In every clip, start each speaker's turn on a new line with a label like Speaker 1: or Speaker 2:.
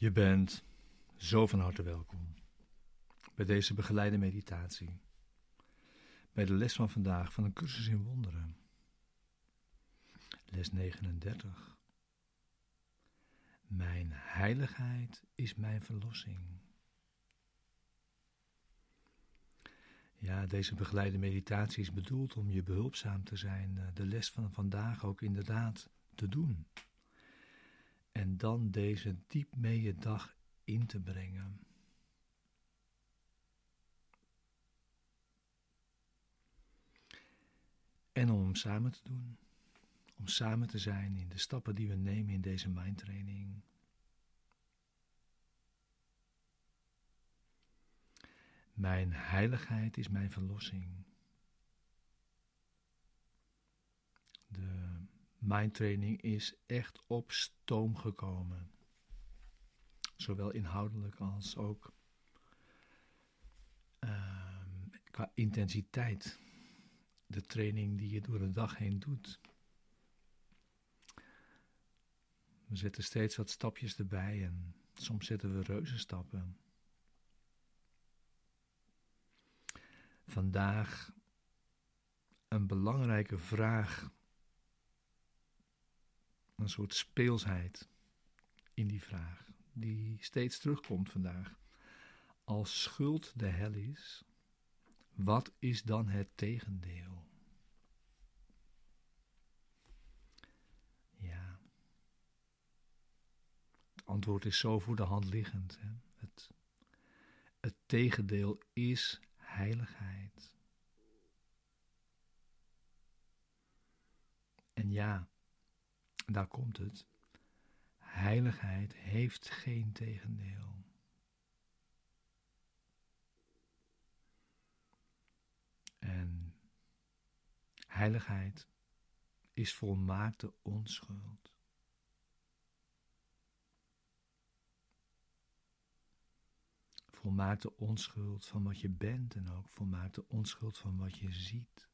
Speaker 1: Je bent zo van harte welkom bij deze begeleide meditatie, bij de les van vandaag van een cursus in wonderen. Les 39. Mijn heiligheid is mijn verlossing. Ja, deze begeleide meditatie is bedoeld om je behulpzaam te zijn, eh, de les van vandaag ook inderdaad te doen en dan deze diep mee dag in te brengen. En om samen te doen, om samen te zijn in de stappen die we nemen in deze mindtraining. Mijn heiligheid is mijn verlossing. De mindtraining is echt op stoom gekomen. Zowel inhoudelijk als ook uh, qua intensiteit. De training die je door de dag heen doet. We zetten steeds wat stapjes erbij en soms zetten we reuzenstappen. Vandaag een belangrijke vraag een soort speelsheid in die vraag, die steeds terugkomt vandaag. Als schuld de hel is, wat is dan het tegendeel? Ja. Het antwoord is zo voor de hand liggend. Hè? Het, het tegendeel is heiligheid. En ja, daar komt het. Heiligheid heeft geen tegendeel. En heiligheid is volmaakte onschuld. Volmaakte onschuld van wat je bent en ook volmaakte onschuld van wat je ziet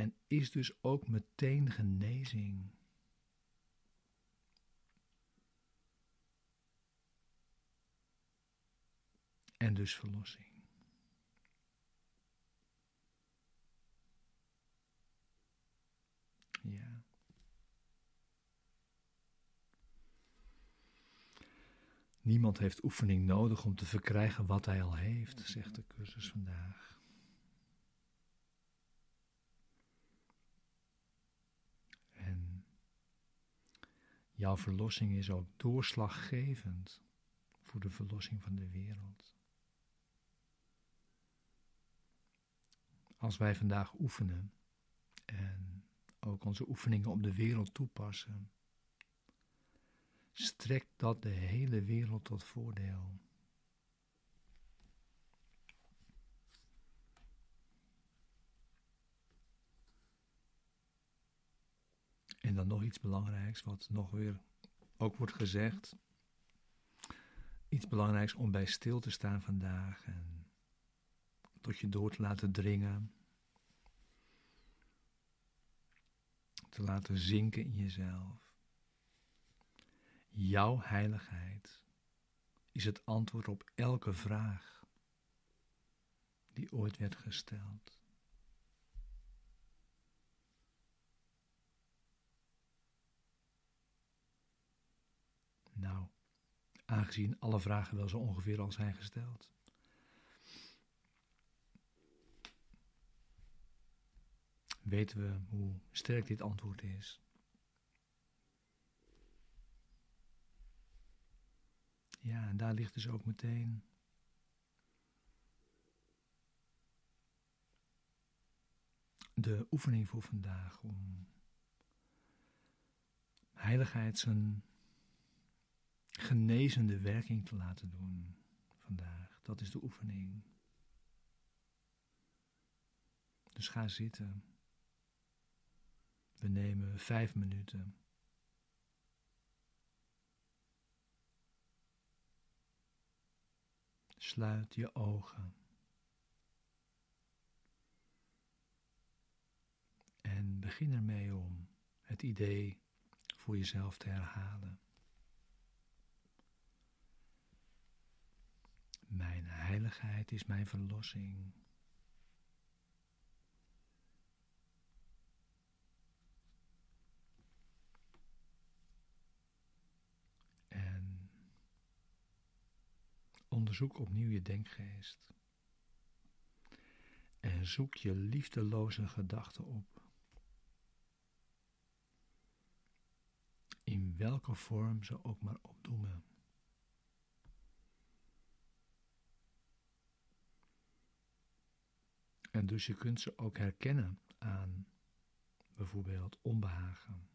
Speaker 1: en is dus ook meteen genezing. En dus verlossing. Ja. Niemand heeft oefening nodig om te verkrijgen wat hij al heeft, zegt de cursus vandaag. Jouw verlossing is ook doorslaggevend voor de verlossing van de wereld. Als wij vandaag oefenen en ook onze oefeningen op de wereld toepassen, strekt dat de hele wereld tot voordeel. En dan nog iets belangrijks, wat nog weer ook wordt gezegd. Iets belangrijks om bij stil te staan vandaag en tot je door te laten dringen. Te laten zinken in jezelf. Jouw heiligheid is het antwoord op elke vraag die ooit werd gesteld. Aangezien alle vragen wel zo ongeveer al zijn gesteld. Weten we hoe sterk dit antwoord is? Ja, en daar ligt dus ook meteen de oefening voor vandaag om heiligheid zijn genezende werking te laten doen vandaag. Dat is de oefening. Dus ga zitten. We nemen vijf minuten. Sluit je ogen. En begin ermee om het idee voor jezelf te herhalen. Mijn heiligheid is mijn verlossing. En onderzoek opnieuw je denkgeest. En zoek je liefdeloze gedachten op. In welke vorm ze ook maar opdoemen. En dus je kunt ze ook herkennen aan bijvoorbeeld onbehagen,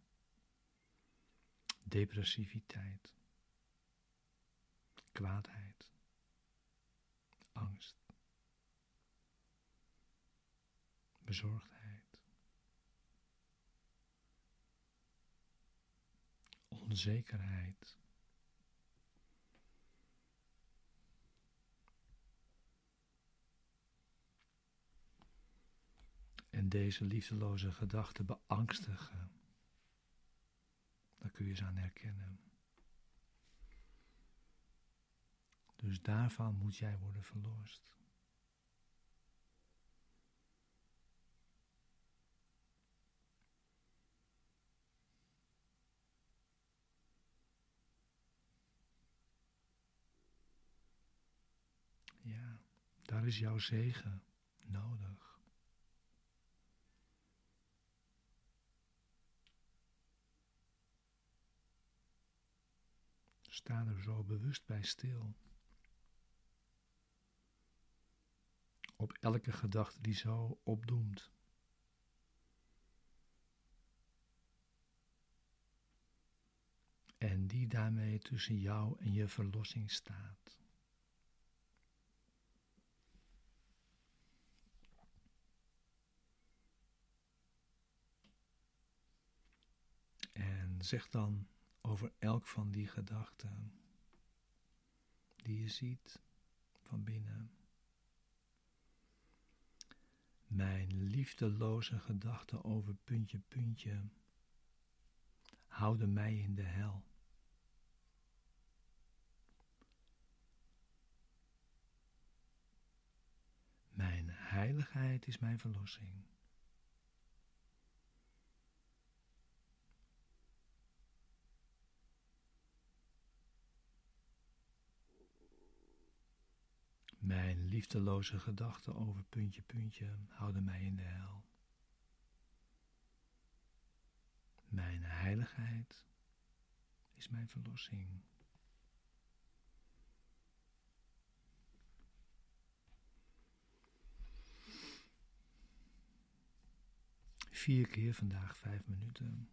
Speaker 1: depressiviteit, kwaadheid, angst, bezorgdheid, onzekerheid. En deze liefdeloze gedachten beangstigen, dan kun je ze aan herkennen. Dus daarvan moet jij worden verlost. Ja, daar is jouw zegen nodig. Sta er zo bewust bij stil. Op elke gedachte die zo opdoemt. En die daarmee tussen jou en je verlossing staat. En zeg dan over elk van die gedachten die je ziet van binnen. Mijn liefdeloze gedachten over puntje, puntje houden mij in de hel. Mijn heiligheid is mijn verlossing. Mijn liefdeloze gedachten over puntje, puntje houden mij in de hel. Mijn heiligheid is mijn verlossing. Vier keer vandaag vijf minuten.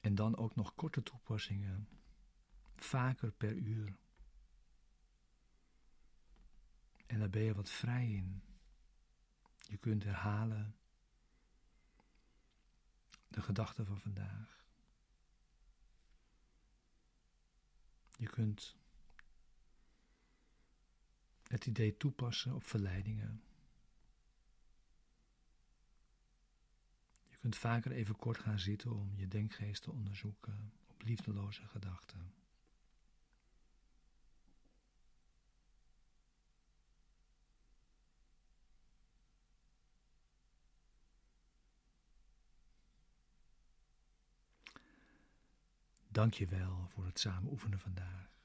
Speaker 1: En dan ook nog korte toepassingen vaker per uur. En daar ben je wat vrij in. Je kunt herhalen de gedachten van vandaag. Je kunt het idee toepassen op verleidingen. Je kunt vaker even kort gaan zitten om je denkgeest te onderzoeken op liefdeloze gedachten. Dank je wel voor het samen oefenen vandaag.